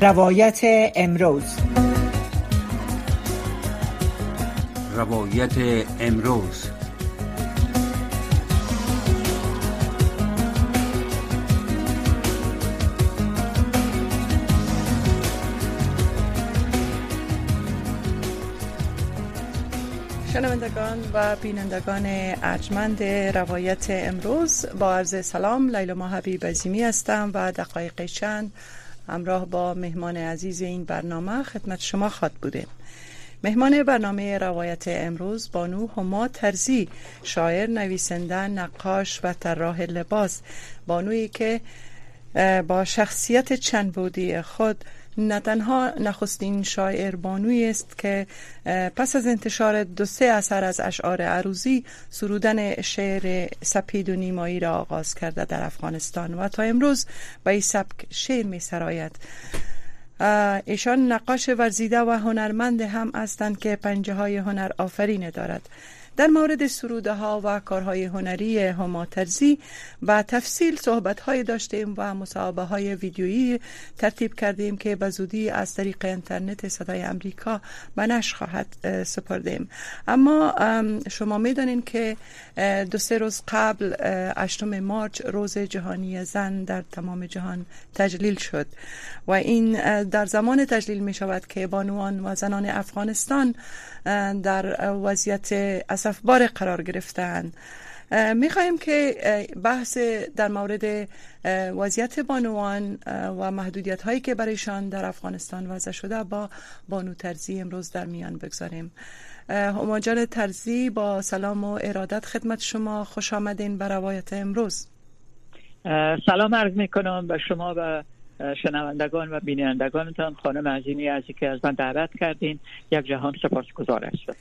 روایت امروز. روایت امروز. شنوندگان و بینندگان ارجمند روایت امروز با عرض سلام لیلا حبیب عزیمی هستم و دقایق چند همراه با مهمان عزیز این برنامه خدمت شما خواد بودیم. مهمان برنامه روایت امروز بانو هما ترزی شاعر نویسنده نقاش و طراح لباس. بانویی که با شخصیت چند بودی خود نه تنها نخستین شاعر بانوی است که پس از انتشار دو سه اثر از اشعار عروزی سرودن شعر سپید و نیمایی را آغاز کرده در افغانستان و تا امروز به این سبک شعر می سراید. ایشان نقاش ورزیده و هنرمند هم هستند که پنجه های هنر آفرینه دارد. در مورد سروده ها و کارهای هنری هما ترزی و تفصیل صحبت های داشتیم و مصاحبه های ویدیویی ترتیب کردیم که به زودی از طریق اینترنت صدای امریکا به نشر خواهد سپردیم. اما شما می‌دانین که دو سه روز قبل 8 مارچ روز جهانی زن در تمام جهان تجلیل شد و این در زمان تجلیل می شود که بانوان و زنان افغانستان در وضعیت اسفبار قرار گرفتن. می‌خواهیم که بحث در مورد وضعیت بانوان و محدودیت هایی که برایشان در افغانستان وضع شده با بانو ترزی امروز در میان بگذاریم. هماجان ترزی با سلام و ارادت خدمت شما خوش آمدین به روایت امروز. سلام عرض می کنم به شما و شنوندگان و بینندگانتان. خانم عظیمی از که از من دعوت کردین یک جهان سپاسگزار هستم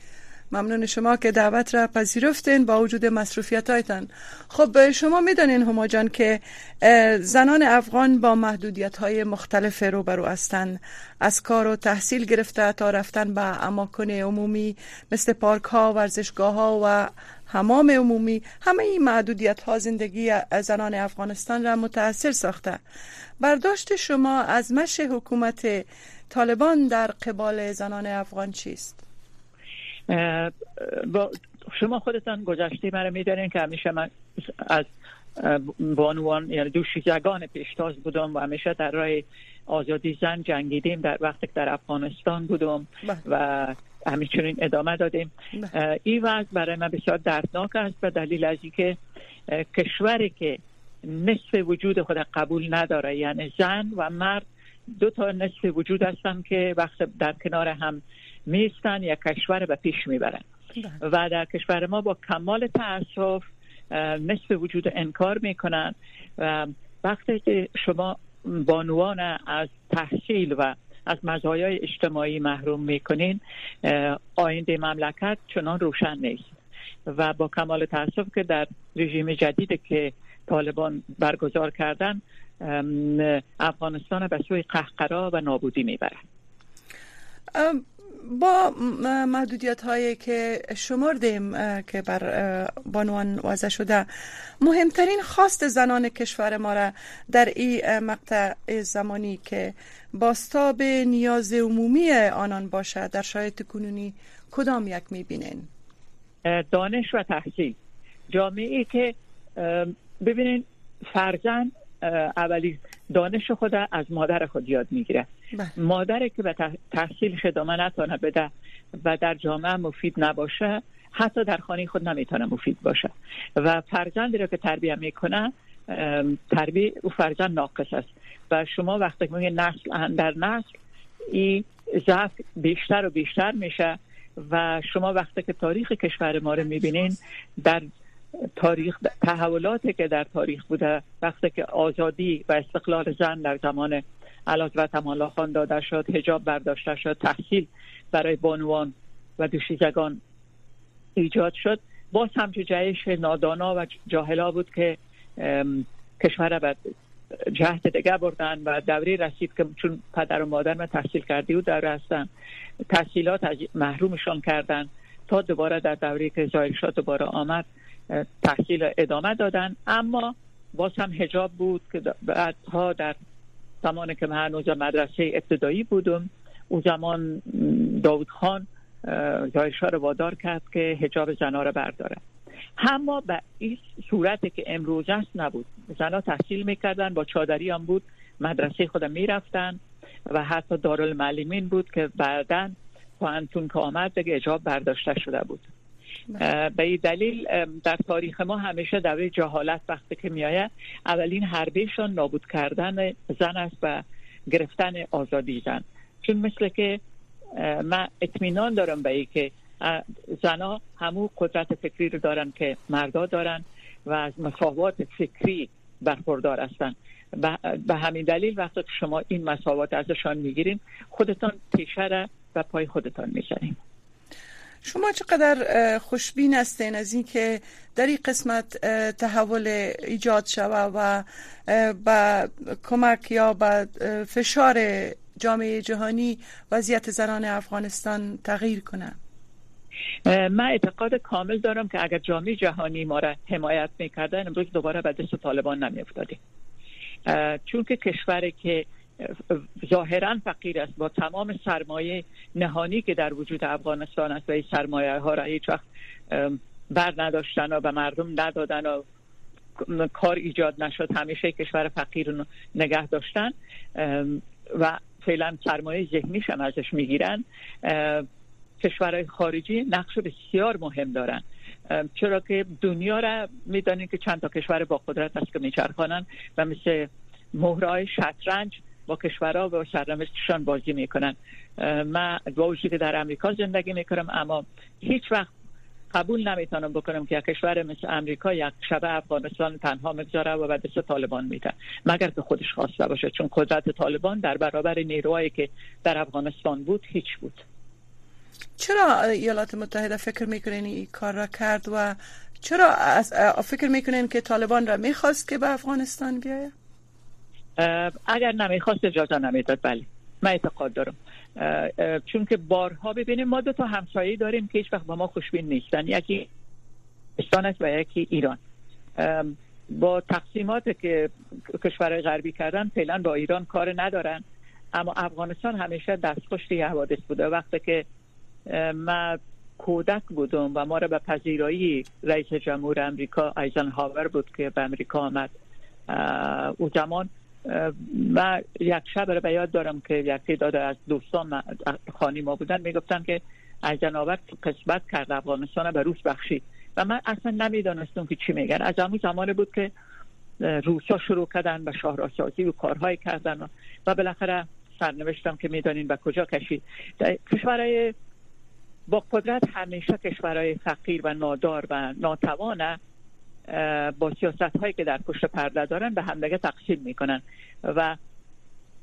ممنون شما که دعوت را پذیرفتین با وجود مصروفیت هایتان خب شما می‌دانین هما جان که زنان افغان با محدودیت های مختلف روبرو هستند از کار و تحصیل گرفته تا رفتن به اماکن عمومی مثل پارک ها ورزشگاه ها و حمام عمومی. همه این محدودیت ها زندگی زنان افغانستان را متاثر ساخته. برداشت شما از مش حکومت طالبان در قبال زنان افغان چیست؟ با شما خودتان گذشته مرا میدارین که همیشه من از بانوان یعنی دوشیزگان پیشتاز بودم و همیشه در راه آزادی زن جنگیدیم در وقتی که در افغانستان بودم بله. و همینچنین ادامه دادیم بله. این وضع برای من بسیار دردناک است به دلیل از اینکه کشوری که نصف وجود خود قبول نداره یعنی زن و مرد دو تا نصف وجود هستن که وقت در کنار هم میستن یا کشور به پیش می‌برن. بله. و در کشور ما با کمال تاسف نصف وجود انکار می‌کنن. و وقتی که شما بانوان از تحصیل و از مزایای اجتماعی محروم می‌کنین آینده مملکت چنان روشن نیست. و با کمال تاسف که در رژیم جدید که طالبان برگزار کردن افغانستان به سوی قهقرا و نابودی می‌برن. با محدودیت هایی که شمردیم که بر بانوان وضع شده مهمترین خواست زنان کشور ما را در این مقطع زمانی که باستاب نیاز عمومی آنان باشد در شرایط کنونی کدام یک می‌بینین؟ دانش و تحصیل جامعه که ببینین فرزند اولی دانش خود از مادر خود یاد می‌گیره. بله. مادر که به تحصیل خدامه نتونه بده و در جامعه مفید نباشه حتی در خانه خود نمی‌تونه مفید باشه. و فرزندی رو که تربیه می‌کنه تربیه او فرزند ناقص است. و شما وقتی که نسل در نسل این ضعف بیشتر و بیشتر میشه و شما وقتی که تاریخ کشور ما رو می‌بینین در تاریخ تحولاتی که در تاریخ بوده وقتی که آزادی و استقلال زن در زمان علاج و تمالا خان داده شد هجاب برداشته شد تحصیل برای بانوان و دوشیزگان ایجاد شد. باز هم جهش نادانا و جاهلا بود که کشور به جهت دیگه بردن و دوری رسید که چون پدر و مادر من تحصیل کردی و در هستن. تحصیلات محرومشان کردن تا دوباره در دوری که زایل شد دوباره آمد. تحصیل ادامه دادن. اما باز هم هجاب بود که بعدها در زمانی که من هنوز مدرسه ابتدایی بودم او زمان داود خان دایشا رو وادار کرد که هجاب زنها رو برداره. اما به این صورتی که امروز است نبود. زنها تحصیل می‌کردن با چادری هم بود مدرسه خودم می‌رفتن و حتی دارالمعلمین بود که بعدا پانتون که آمد دیگه اجاب برداشته شده بود. به این دلیل در تاریخ ما همیشه دوره جهالت وقتی که میآید اولین حربهشان نابود کردن زن است و گرفتن آزادی زن. چون مثل که من اطمینان دارم به ای که زنها همو قدرت فکری رو دارن که مردا دارن و از مساوات فکری برخوردار هستن. به همین دلیل وقتی که شما این مساوات ازشان می‌گیرین خودتان پیشه و پای خودتان می‌زنین شما چقدر خوشبین هستین از اینکه در این قسمت تحول ایجاد شود و با کمک یا با فشار جامعه جهانی وضعیت زنان افغانستان تغییر کنه. من اعتقاد کامل دارم که اگر جامعه جهانی ما را حمایت می‌کردن امروز دوباره به دست طالبان نمیافتادیم. چون که کشوری که ظاهرا فقیر است. با تمام سرمایه نهانی که در وجود افغانستان است و این سرمایه ها را هیچ وقت بر نداشتن و به مردم ندادن و کار ایجاد نشد. همیشه کشور فقیر رو نگه داشتن و فعلا سرمایه ذهنیش هم ازش می‌گیرن. کشورهای خارجی نقش بسیار مهم دارن. چرا که دنیا را می‌دانید که چند تا کشور با قدرت است که میچرخانن و مثل مهرهای شطرنج با کشورها و سرنوشتشان بازی می‌کنن. من با که در امریکا زندگی می‌کنم اما هیچ وقت قبول نمی‌تونم بکنم که یک کشور مثل امریکا یک شبه افغانستان تنها می‌گذاره و به طالبان میده. مگر که خودش خواسته باشه چون قدرت طالبان در برابر نیروهایی که در افغانستان بود هیچ بود. چرا ایالات متحده فکر می‌کنین این کار را کرد و چرا فکر می‌کنین که طالبان را می‌خواست که به افغانستان بیاید؟ اگر نمی‌خواست اجازه نمی‌داد بله. من اعتقاد دارم. چون که بارها ببینیم ما دو تا همسایه داریم که هیچ وقت با ما خوشبین نیستن. یکی پاکستان است و یکی ایران. با تقسیمات که کشورهای غربی کردن فعلا با ایران کار ندارن. اما افغانستان همیشه دستخوش حوادث بوده. وقتی که من کودک بودم و ما را به پذیرایی رئیس جمهور امریکا ایزن هاور بود که به امریکا آمد. او زمان و یک شب رو به یاد دارم که یک داده از دوستان خانی ما بودن می‌گفتن که از جنابت قسمت کرد افغانستان به روس بخشید. و من اصلا نمی‌دانستم که چی میگن. از همون زمان بود که روسا شروع کردن به شهرسازی و کارهای کردن و, و بالاخره سرنوشتم که می‌دانین به کجا کشید. کشورهای با قدرت همیشه کشورهای فقیر و نادار و ناتوانه با سیاست هایی که در پشت پرده دارن به همدیگه تقسیم می‌کنن و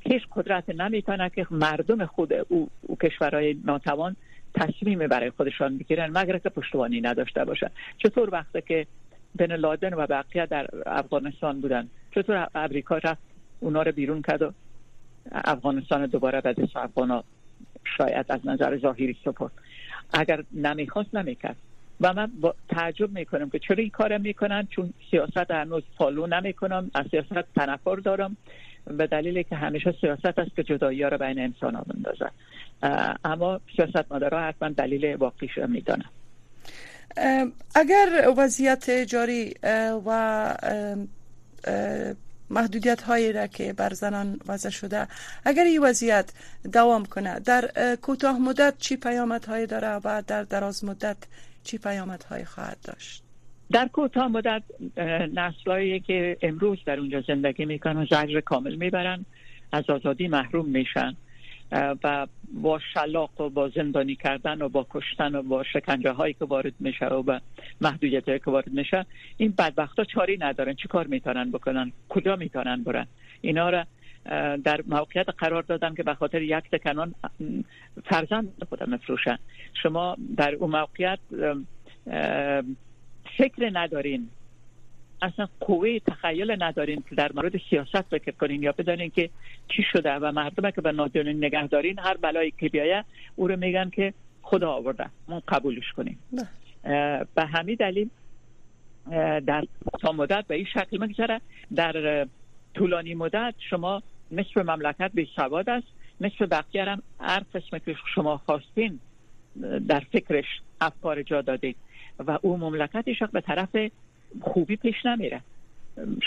هیچ قدرت نمی‌تونه که مردم خود او, او کشورهای ناتوان تصمیم برای خودشان بگیرن مگر که پشتوانی نداشته باشن چطور وقتی که بن لادن و بقیه در افغانستان بودن؟ چطور امریکا رفت اونا رو بیرون کرد و افغانستان دوباره به دست افغان شاید از نظر ظاهری سپرد؟ اگر نمی‌خواست نمی‌کرد. و من با تعجب می‌کنم که چرا این کار می‌کنن؟ چون سیاست هنوز فالو نمی‌کنم. از سیاست تنفر دارم به دلیلی که همیشه سیاست است که جدایی ها رو بین انسان ها بندازن اما سیاست مدارا حتما دلیل واقعیش رو می‌دانم اگر وضعیت جاری و محدودیت هایی را که بر زنان وضع شده اگر این وضعیت دوام کنه در کوتاه مدت چی پیامت هایی داره و در دراز مدت چی پیامت های خواهد داشت؟ در کوتاه مدت نسلایی که امروز در اونجا زندگی می‌کنن زجر کامل می‌برن از آزادی محروم میشن. و با شلاق و با زندانی کردن و با کشتن و با شکنجه هایی که وارد میشه و با محدودیت هایی که وارد میشه این بدبخت ها چاری ندارن. چی کار می‌تونن بکنن؟ کجا می‌تونن برن؟ اینا را در موقعیت قرار دادن که به خاطر یک تکنان فرزند خودم مفروشن شما در اون موقعیت فکر ندارین. اصلا قوه تخیل ندارین که در مورد سیاست فکر کنین یا بدانین که چی شده و مردم که به نادرین نگه دارین. هر بلایی که بیایه او رو میگن که خدا آورده. ما قبولش کنیم. به همین دلیل در تا مدت به این شکل میگذره. در طولانی مدت شما نصف مملکت به سواد است. نصف بقیه هم هر قسم که شما خواستین در فکرش افکار جا دادید و او مملکتش به طرف خوبی پیش نمیره.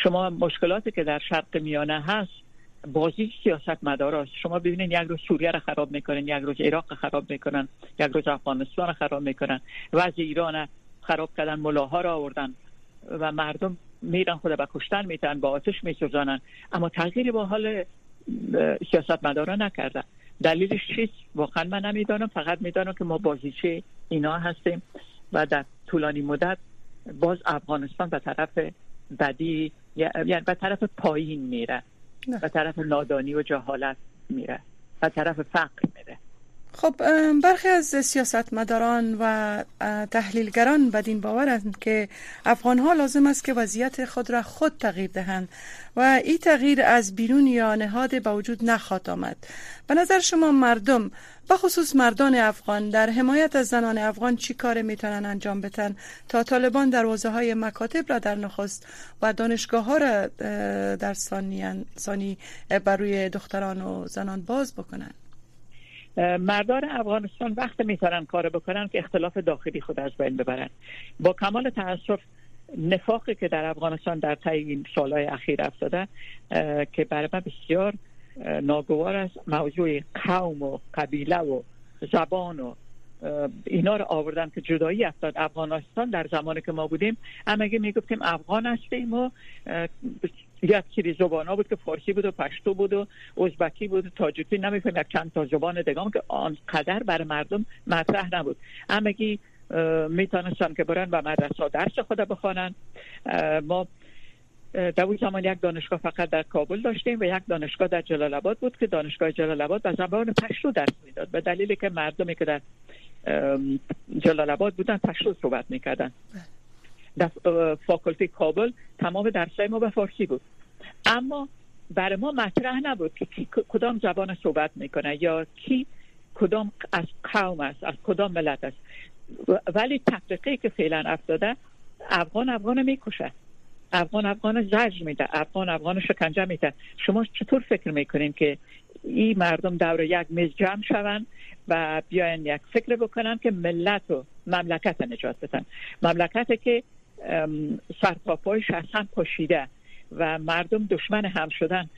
شما مشکلاتی که در شرق میانه هست بازی سیاست مدار شما ببینید یک روز سوریه را خراب می‌کنن یک روز عراق خراب می‌کنن یک روز افغانستان خراب می‌کنن. وضع ایران خراب کردن ملاها را آوردن و مردم میرن خود به کشتن میتن با آتش میسوزانن. اما تغییری با حال سیاست مدارا نکردن دلیلش چیست؟ واقعا من نمی‌دانم. فقط می‌دانم که ما بازیچه اینا هستیم و در طولانی مدت باز افغانستان به طرف بدی یعنی به طرف پایین میره. به طرف نادانی و جهالت میره. به طرف فقر میره. خب برخی از سیاستمداران و تحلیلگران بدین باورند که افغان ها لازم است که وضعیت خود را خود تغییر دهند و این تغییر از بیرون یا نهاد به وجود نخواهد آمد. به نظر شما مردم به خصوص مردان افغان در حمایت از زنان افغان چی کار می‌تونن انجام بدن تا طالبان دروازه های مکاتب را در نخست و دانشگاه ها را در ثانی بر روی دختران و زنان باز بکنند؟ مردان افغانستان وقت می‌تونن کار بکنن که اختلاف داخلی خود از بین ببرن. با کمال تاسف نفاقی که در افغانستان در طی این سالهای اخیر افتاده که برای من بسیار ناگوار است. موضوع قوم و قبیله و زبان و اینا رو آوردن که جدایی افتاد. افغانستان در زمانی که ما بودیم همگی می‌گفتیم افغان هستیم و یک سری زبان ها بود که فارسی بود و پشتو بود و ازبکی بود و تاجیکی نمیفهم یک چند تا زبان دگام که آنقدر بر مردم مطرح نبود. همگی می‌تونستن که برن و مدرسه درس خود بخوانن ما در اون زمان یک دانشگاه فقط در کابل داشتیم و یک دانشگاه در جلال آباد بود که دانشگاه جلال آباد به زبان پشتو درس می‌داد. به دلیلی که مردمی که در جلال آباد بودن پشتو صحبت می‌کردن. در فاکولتی کابل تمام درسای ما به فارسی بود. اما برای ما مطرح نبود که کی کدام زبان صحبت می‌کنه یا کی کدام از قوم است از کدام ملت است. ولی تفریقی که فعلا افتاده افغان افغان می‌کشه. افغان افغان زجر میده افغان افغان شکنجه میده. شما چطور فکر می‌کنین که این مردم دور یک میز جمع شوند و بیاین یک فکر بکنن که ملت و مملکت نجات بدن؟ مملکت که سرپاپایش از هم پاشیده و مردم دشمن هم شدن.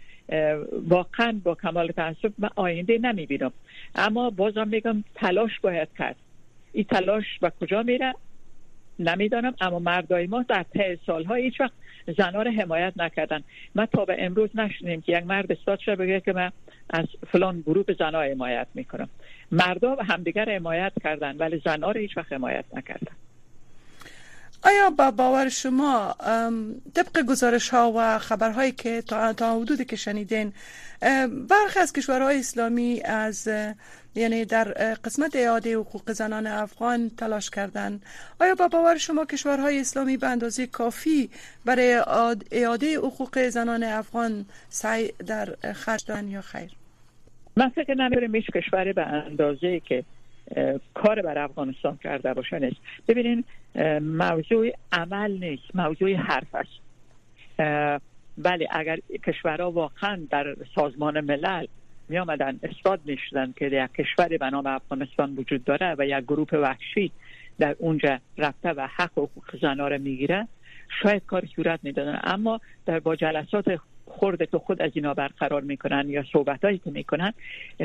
واقعا با کمال تاسف من آینده نمی‌بینم. اما بازم میگم تلاش باید کرد. این تلاش به کجا میره؟ نمی‌دانم. اما مردای ما در طی سالها هیچ وقت زنها رو حمایت نکردن. ما تا به امروز نشنیم که یک مرد استاد شده بگه که من از فلان گروه زنها حمایت می‌کنم. مردا همدیگر حمایت کردن ولی زنها رو هیچ وقت حمایت نکردن. آیا با باور شما طبق گزارش ها و خبرهایی که تا, تا حدودی که شنیدین برخی از کشورهای اسلامی از یعنی در قسمت اعاده حقوق زنان افغان تلاش کردن. آیا با باور شما کشورهای اسلامی به اندازه کافی برای اعاده حقوق زنان افغان سعی در خرج یا خیر؟ من فکر نمیرم هیچ کشوری به اندازه که کار بر افغانستان کرده باشه نیست ببینین موضوع عمل نیست موضوع حرف است. بله اگر کشورها واقعا در سازمان ملل می آمدن استاد می شدن که یک کشور به نام افغانستان وجود داره و یک گروه وحشی در اونجا رفته و حق و حقوق زنها را می‌گیره شاید کار صورت می‌دادن. اما در با جلسات خورده که خود از اینا برقرار می‌کنن یا صحبت هایی که می‌کنن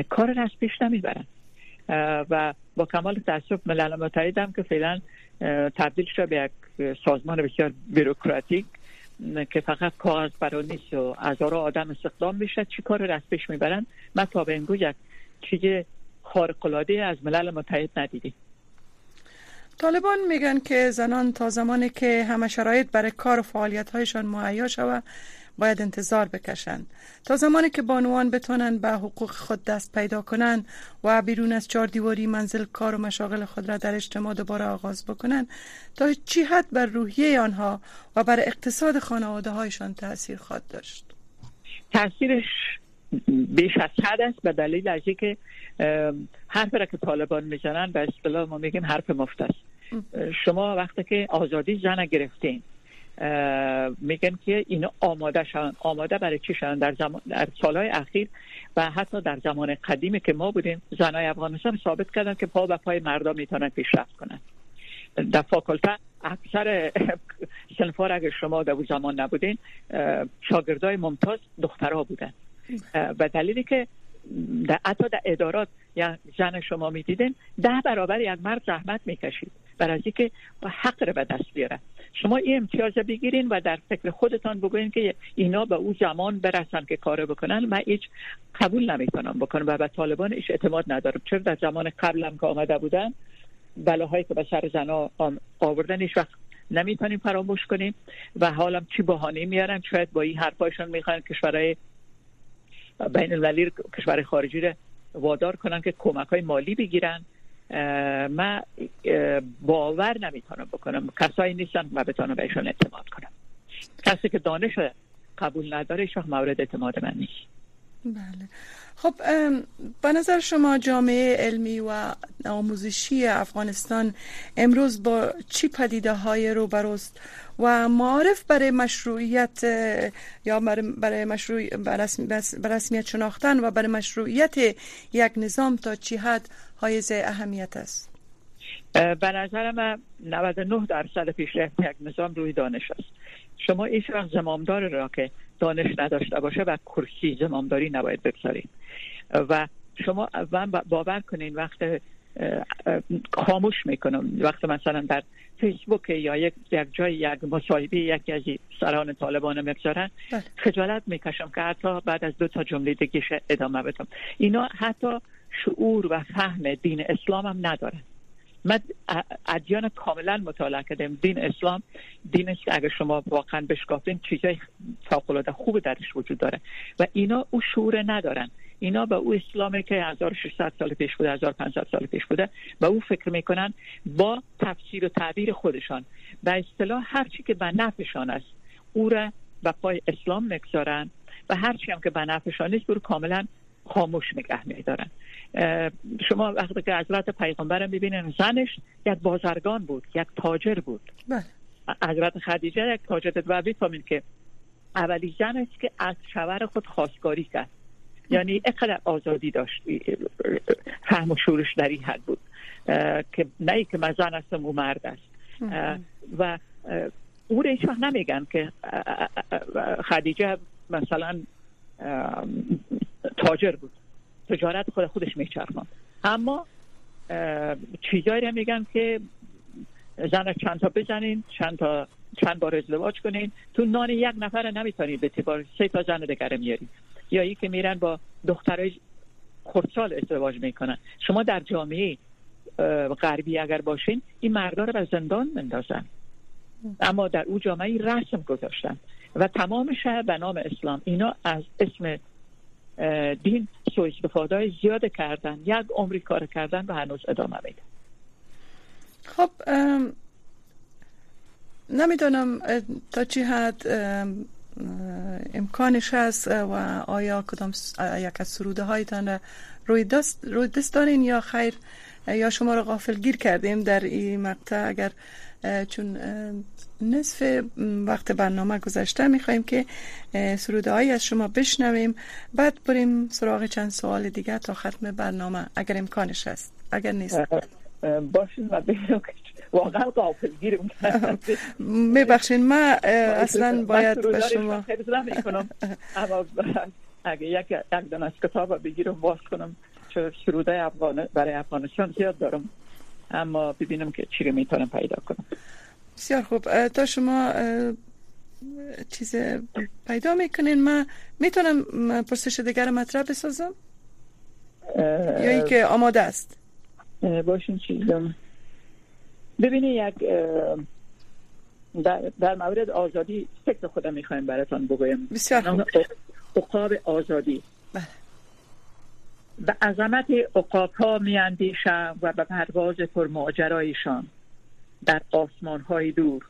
کار را از پیش نمی‌برن. و با کمال تاسف ملل متحد هم که فعلا تبدیل شده به یک سازمان بسیار بیروکراتیک که فقط کاغذ برای نیست و هزارها آدم استخدام میشه. چی کار رو پیش می‌برن؟ من تا به امروز یک چیز خارق از ملل متحد ندیدیم. طالبان میگن که زنان تا زمانی که همه شرایط برای کار و فعالیت هایشان مهیا شود باید انتظار بکشند. تا زمانی که بانوان بتونن به حقوق خود دست پیدا کنند و بیرون از چهار دیواری منزل کار و مشاغل خود را در اجتماع دوباره آغاز بکنند تا چی حد بر روحیه آنها و بر اقتصاد خانواده هایشان تاثیر خواهد داشت. تاثیرش بیش از حد است به دلیل از که حرف را که طالبان می‌زنن به اصطلاح ما میگیم حرف مفت است. شما وقتی که آزادی زن گرفتین میگن که اینا آماده شن آماده برای چی شدن؟ در, زمان در سالهای اخیر و حتی در زمان قدیمی که ما بودیم زنای افغانستان ثابت کردن که پا به پای مردم می‌تونن پیشرفت کنن. در فاکلته اکثر سنفار اگر شما در زمان نبودین شاگردای ممتاز دخترها بودن. و دلیلی که در حتی در ادارات یا زن شما می‌دیدین ده برابر یک مرد زحمت می‌کشید. برای اینکه حق رو به دست بیاره. شما این امتیاز بگیرین و در فکر خودتان بگوین که اینا به او زمان برسن که کار بکنن. من هیچ قبول نمی‌کنم بکنم و به طالبان هیچ اعتماد ندارم. چرا در زمان قبلم که آمده بودن بلاهایی که به سر زنا آوردن هیچ وقت نمی‌تونیم فراموش کنیم و حالا چی بهانه میارن؟ شاید با این حرفایشون می‌خوان کشورهای بین المللی کشور خارجی رو وادار کنن که کمک های مالی بگیرن. من باور نمی‌تونم بکنم. کسایی نیستن و بتونم بهشون اعتماد کنم. کسی که دانش قبول نداره شخص مورد اعتماد من نیست. بله. خب به نظر شما جامعه علمی و آموزشی افغانستان امروز با چی پدیده های رو بروست و معارف برای مشروعیت یا برای مشروع رسمیت شناختن و برای مشروعیت یک نظام تا چی حد حایز اهمیت است. به نظر من 99 درصد پیشرفت یک نظام روی دانش است. شما ایش زمامدار را که دانش نداشته باشه و کرسی زمامداری نباید بگذارید. و شما باور کنین وقت خاموش می‌کنم. وقت مثلا در فیسبوک یا یک, یک جای یک مصاحبه یکی از سران طالبان می‌گذارن بله. خجالت می‌کشم که حتی بعد از دو تا جمله دیگه ادامه بدم. اینا حتی شعور و فهم دین اسلام هم ندارن من ادیان کاملا مطالعه کردم. دین اسلام دین است که اگر شما واقعا بشکافین چیزای فوق خوب درش وجود داره. و اینا او شعور ندارن. اینا به او اسلامی که 1600 سال پیش بوده 1500 سال پیش بوده به او فکر می‌کنن با تفسیر و تعبیر خودشان. به اصطلاح هر چی که به نفعشان است او را به پای اسلام می‌گذارن و هر چی هم که به نفعشان نیست برو کاملا خاموش نگه میدارن. شما وقتی که حضرت پیغمبرم ببینن زنش یک بازرگان بود یک تاجر بود. بله. حضرت خدیجه یک تاجر و بفهمید که اولی زن است که از شوهر خود خواستگاری کرد. یعنی اقدر آزادی داشت. فهم و شورش در این حد بود. که نه که من زن هستم و مرد است. و او را نمیگن که خدیجه مثلا تاجر بود. تجارت خود خودش میچرخان اما چیزایی رو میگن که زن چند تا بزنین چند تا چند بار ازدواج کنین. تو نان یک نفر نمی‌تونید به تبار سه تا زن دیگه میارید یا ای که میرن با دخترای خردسال ازدواج می‌کنن. شما در جامعه غربی اگر باشین این مردا رو به زندان مندازن اما در او جامعه رسم گذاشتن. و تمام شهر به نام اسلام. اینا از اسم دین سو استفاده زیاد کردن یک عمری کار کردن و هنوز ادامه میده. خب نمی‌دونم تا چی حد امکانش هست و آیا کدام یک از سروده هایتان روی دست, روی دست دارین یا خیر یا شما رو غافل گیر کردیم در این مقطع؟ اگر چون نصف وقت برنامه گذشته می‌خوایم که سروده هایی از شما بشنویم. بعد بریم سراغ چند سوال دیگه تا ختم برنامه اگر امکانش هست. اگر نیست. باشین و واقعا قافل گیرم میبخشین من اصلا باید به شما اما اگه یک یک دانه از کتاب بگیرم باز کنم. سروده افغان برای افغانستان زیاد دارم. اما ببینم که چی رو می‌تونم پیدا کنم. بسیار خوب. تا شما چیز پیدا می‌کنین من می‌تونم پرسش دیگر مطرح بسازم؟ یا ای که آماده است؟ باشین چیزم. ببینی یک در, در مورد آزادی فکر خودم می‌خوایم براتون بگویم. بسیار خوب. اقاب آزادی. بله. به عظمت اقاب ها میاندیشم و به پرواز پرماجرایشان. در آسمان های دور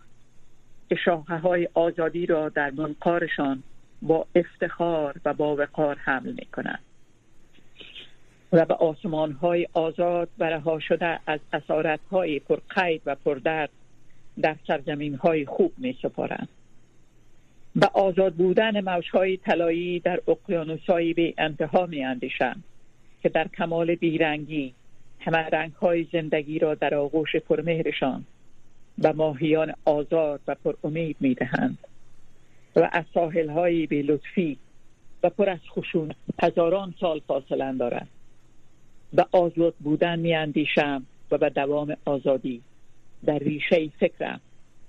که شاخه های آزادی را در منقارشان با افتخار و با وقار حمل می کنند و به آسمان های آزاد برها شده از اسارت های پرقید و پردرد در سرزمین های خوب می سپارند به آزاد بودن موجهای طلایی در اقیانوسهایی به انتها می اندیشم که در کمال بیرنگی همه رنگ های زندگی را در آغوش پرمهرشان و ماهیان آزاد و پر امید می دهند و از ساحل های به لطفی و پر از خشون هزاران سال فاصله دارند به آزاد بودن می اندیشم و به دوام آزادی در ریشه فکرم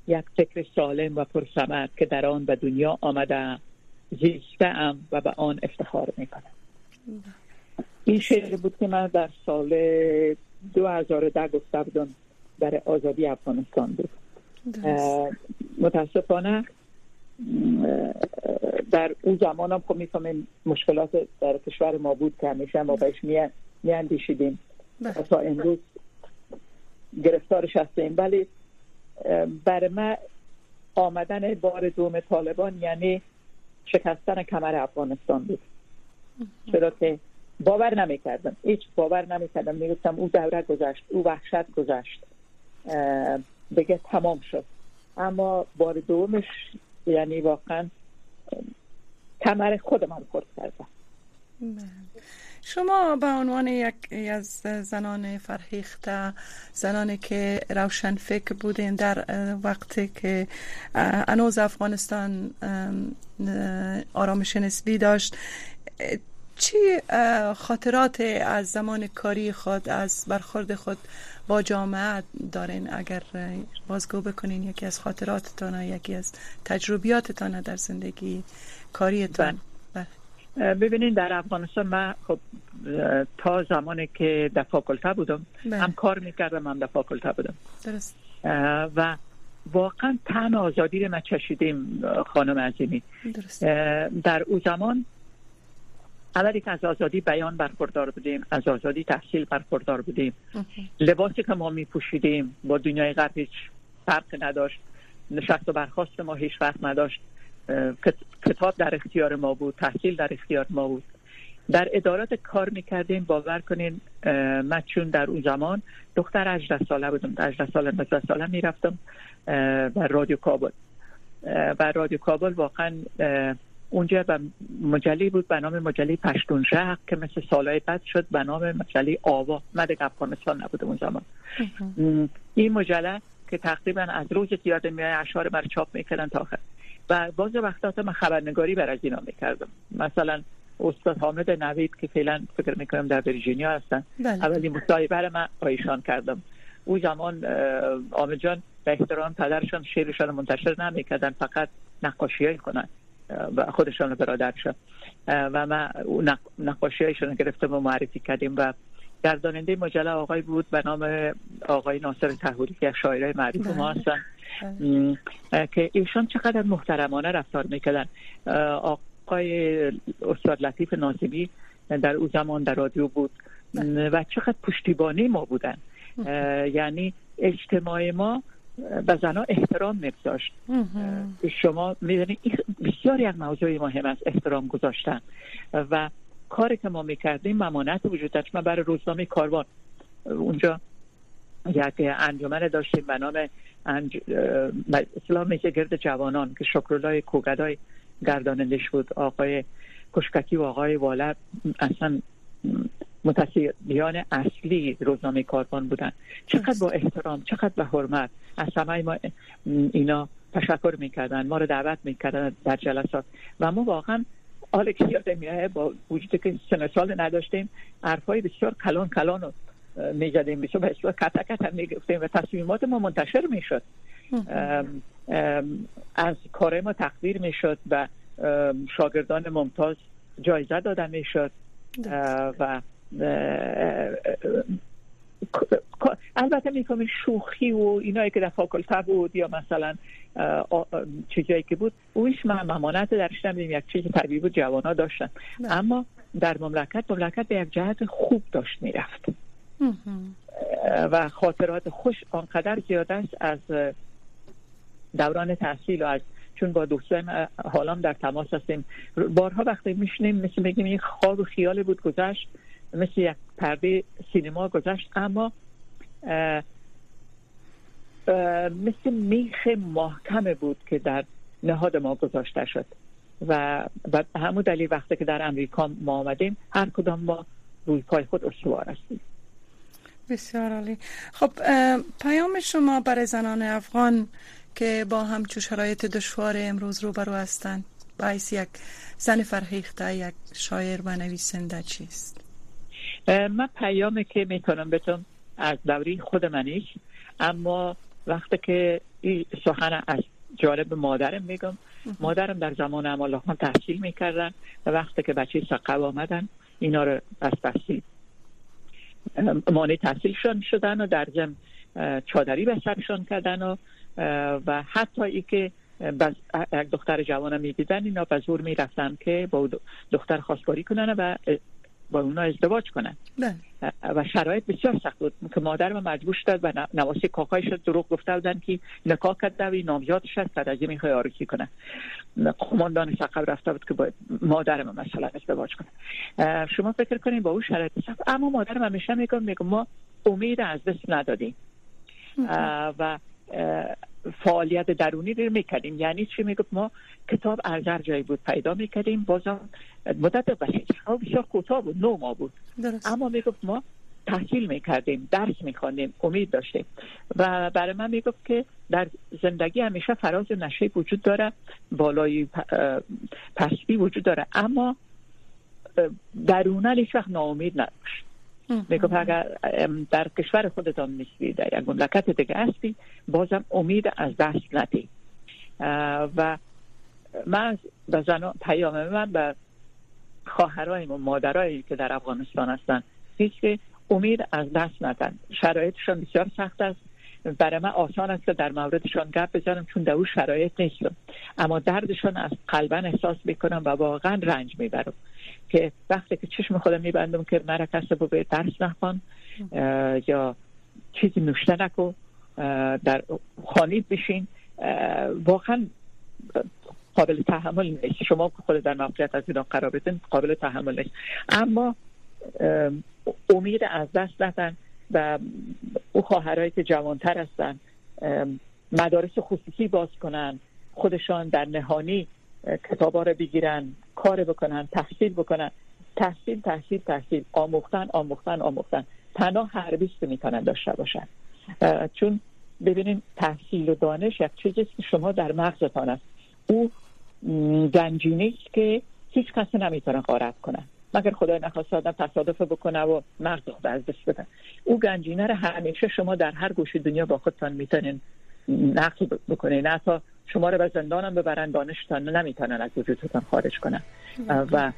یک فکر سالم و پرسمت که در آن به دنیا آمده زیسته و به آن افتخار می کنم این شعر بود که من در سال 2010 گفته بودم در آزادی افغانستان بود. متاسفانه در اون زمان هم خب می‌فهمیم مشکلات در کشور ما بود که همیشه ما بهش میاندیشیدیم. بله. تا امروز گرفتارش هستیم ولی برای من آمدن بار دوم طالبان یعنی شکستن کمر افغانستان بود. چرا که باور نمی‌کردم. هیچ باور نمی‌کردم. می‌گفتم او دوره گذشت او وحشت گذشت. بگه تمام شد. اما بار دومش یعنی واقعا کمر خودم هم خورد کردم. بله. شما به عنوان یک از زنان فرهیخته زنانی که روشن فکر بودین در وقتی که انوز افغانستان آرامش نسبی داشت چی خاطرات از زمان کاری خود از برخورد خود با جامعه دارین؟ اگر بازگو بکنین یکی از خاطراتتان یکی از تجربیاتتان در زندگی کاریتان. بله. ببینین در افغانستان من خب تا زمانی که در فاکلته بودم بله. هم کار می‌کردم هم در فاکلته بودم. درست. و واقعا تن آزادی رو ما چشیدیم خانم عظیمی. در او زمان اولی که از آزادی بیان برخوردار بودیم از آزادی تحصیل برخوردار بودیم. لباسی که ما می پوشیدیم با دنیای غرب هیچ فرق نداشت. نشست و برخواست ما هیچ فرق نداشت. کتاب در اختیار ما بود تحصیل در اختیار ما بود. در ادارات کار می‌کردیم باور کنین من چون در اون زمان دختر 18 ساله بودم 18 ساله 19 ساله می‌رفتم بر رادیو کابل. بر رادیو کابل واقعا اونجا به مجله بود به نام مجله پشتون شهر که مثل سالهای بعد شد به نام مجله آوا. من افغانستان نبوده اون زمان. این مجله که تقریبا از روز زیاده میای اشعار بر چاپ می‌کردن تا آخر. و باز وقتات من خبرنگاری بر از اینا می‌کردم. مثلا استاد حامد نوید که فعلا فکر می‌کنم در ویرجینیا هستن. بله. اولی مصاحبه من ایشان کردم. او زمان آمد جان به احترام پدرشان شعرشان منتشر نمی‌کردن فقط نقاشی کنن. و خودشان برادرشان و ما نقاشی هایشان گرفتم و معرفی کردیم و گرداننده مجله آقای بود به نام آقای ناصر تهوری که شاعرای معروف ما بله. هستن بله. که ایشان چقدر محترمانه رفتار می‌کردن آقای استاد لطیف ناظمی در او زمان در رادیو بود بله. و چقدر پشتیبانی ما بودن یعنی اجتماع ما به زنها احترام میگذاشت شما می‌دونید بسیار یک موضوع مهم است احترام گذاشتن. و کاری که ما می‌کردیم ممانت وجود داشت. ما برای روزنامه کاروان اونجا یک انجمن داشتیم به نام انج... اسلام گرد جوانان که شکرالله کوگدای گردانندش بود. آقای کشککی و آقای واله اصلا متصدیان اصلی روزنامه کاروان بودن. چقدر با احترام چقدر به حرمت. از همه ما اینا تشکر می‌کردن ما رو دعوت می‌کردن در جلسات. و ما واقعا که یادم با وجود که سن سال نداشتیم. حرفای بسیار کلان کلان رو می‌زدیم. بسیار بسیار کتا کتا می‌گفتیم و تصمیمات ما منتشر می‌شد. از کار ما تقدیر می‌شد و شاگردان ممتاز جایزه داده می‌شد. و البته می‌کنم شوخی و اینایی که در فاکلته بود یا مثلا چیزایی که بود اویش من ممانت درش نمیدیم یک چیز طبیعی بود جوانا داشتن نه. بله. اما در مملکت مملکت به یک جهت خوب داشت می‌رفت و خاطرات خوش آنقدر زیاد است از دوران تحصیل و از چون با دوستان حالام در تماس هستیم بارها وقتی میشنیم مثل بگیم این خواب و خیال بود گذشت مثل یک پرده سینما گذشت اما مثل میخ محکم بود که در نهاد ما گذاشته شد. و همون دلیل وقتی که در امریکا ما آمدیم هر کدام ما روی پای خود استوار هستیم. بسیار عالی. خب پیام شما برای زنان افغان که با همچو شرایط دشوار امروز روبرو هستند باعث یک زن فرهیخته یک شاعر و نویسنده چیست؟ من پیامی که می‌تونم بتونم از دوری خود منیش اما وقتی که این سخن از جالب مادرم میگم مادرم در زمان امال خان تحصیل می‌کردن و وقتی که بچه سقب آمدن اینا رو از تحصیل مانع تحصیلشان شدن و در زم چادری به سرشان کردن و و حتی ای که یک دختر جوانه می‌دیدن اینا به زور می‌رفتن که با دختر خواستگاری کنن و با اونا ازدواج کنن. بله. و شرایط بسیار سخت بود. که مادر مجبور شد و نواسی کاکایش دروغ گفته بودن که نکاح کرده و بعد از این می‌خوای آرزی کنه. قماندان سقب رفته بود که با مادر من مثلا ازدواج کنه. شما فکر کنید با اون شرایط سخت. اما مادر من همیشه میگم میگم ما امید از دست ندادیم. و فعالیت درونی رو می‌کردیم. یعنی چی می‌گفت؟ ما کتاب ارزر جایی بود پیدا می‌کردیم. بازم مدت بسیار کوتاه بود. نو ما بود. درست. اما می‌گفت ما تحصیل می‌کردیم. درس میخواندیم امید داشتیم. و برای من می‌گفت که در زندگی همیشه فراز نشه وجود داره. بالای پستی وجود داره. اما درونه هیچ وقت ناامید نباش. می‌گفت اگر در کشور خودتان نیستی در یک مملکت دیگه هستی بازم امید از دست ندی. و من به زنان پیام من به خواهرای و مادرایی که در افغانستان هستن هیچ امید از دست ندن. شرایطشان بسیار سخت است. برای من آسان است که در موردشان گپ بزنم چون در شرایط نیستم. اما دردشان از قلبا احساس می‌کنم و واقعا رنج می‌برم. که وقتی که چشم خودم میبندم که مرا کسی به درس نخوان یا چیزی نوشته نکو در خانید بشین واقعا قابل تحمل نیست. شما که خود در موقعیت از اینا قرار بدین قابل تحمل نیست. اما امید از دست ندن و او خواهرایی که جوانتر هستن مدارس خصوصی باز کنن خودشان در نهانی کتابا رو بگیرن کار بکنن تحصیل بکنن. تحصیل تحصیل تحصیل. آموختن آموختن آموختن. تنها هر بیست می‌تونن داشته باشن. چون ببینین تحصیل و دانش یک چیزی که شما در مغزتان است. او گنجینه است که هیچ کسی نمی‌تونه غارت کنه. مگر خدای نخواست آدم تصادف بکنه و مغز از دست بده او گنجینه رو همیشه شما در هر گوشه دنیا با خودتان می‌تونین نقل بکنین. نه تا شما رو به زندانم ببرن دانشتان نمی‌تونن از وجودتان خارج کنن. و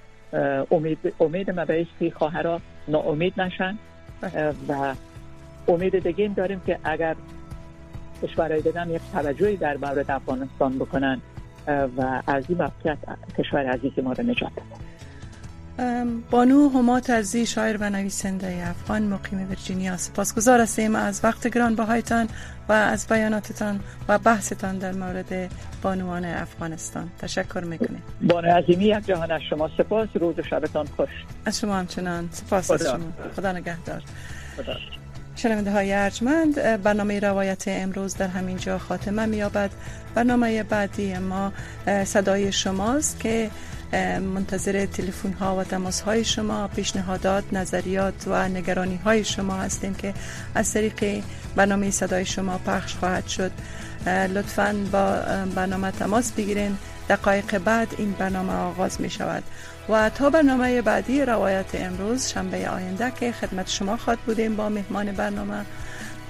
امید امید ما که خواهرها ناامید نشن. و امید دیگه داریم که اگر کشورهای دیگه یک توجهی در مورد افغانستان بکنن و از این موقعیت کشور عزیز ما رو نجات بدن. بانو همات ازی شاعر و نویسنده افغان مقیم ویرجینیا. سپاسگزار هستیم از وقت گران بهایتان و از بیاناتتان و بحثتان در مورد بانوان افغانستان. تشکر می‌کنیم. بانو عظیمی یک جهان از شما سپاس. روز و شبتان خوش. از شما همچنان. سپاس از شما. خدا نگهدار. خدا. شنونده های ارجمند برنامه روایت امروز در همین جا خاتمه میابد برنامه بعدی ما صدای شماست که منتظر تلفن ها و تماس های شما پیشنهادات نظریات و نگرانی های شما هستیم که از طریق برنامه صدای شما پخش خواهد شد. لطفا با برنامه تماس بگیرین. دقایق بعد این برنامه آغاز می شود و تا برنامه بعدی روایت امروز شنبه آینده که خدمت شما خواد بودیم با مهمان برنامه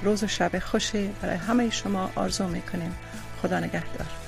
روز و شب خوشی برای همه شما آرزو می کنیم خدا نگهدار.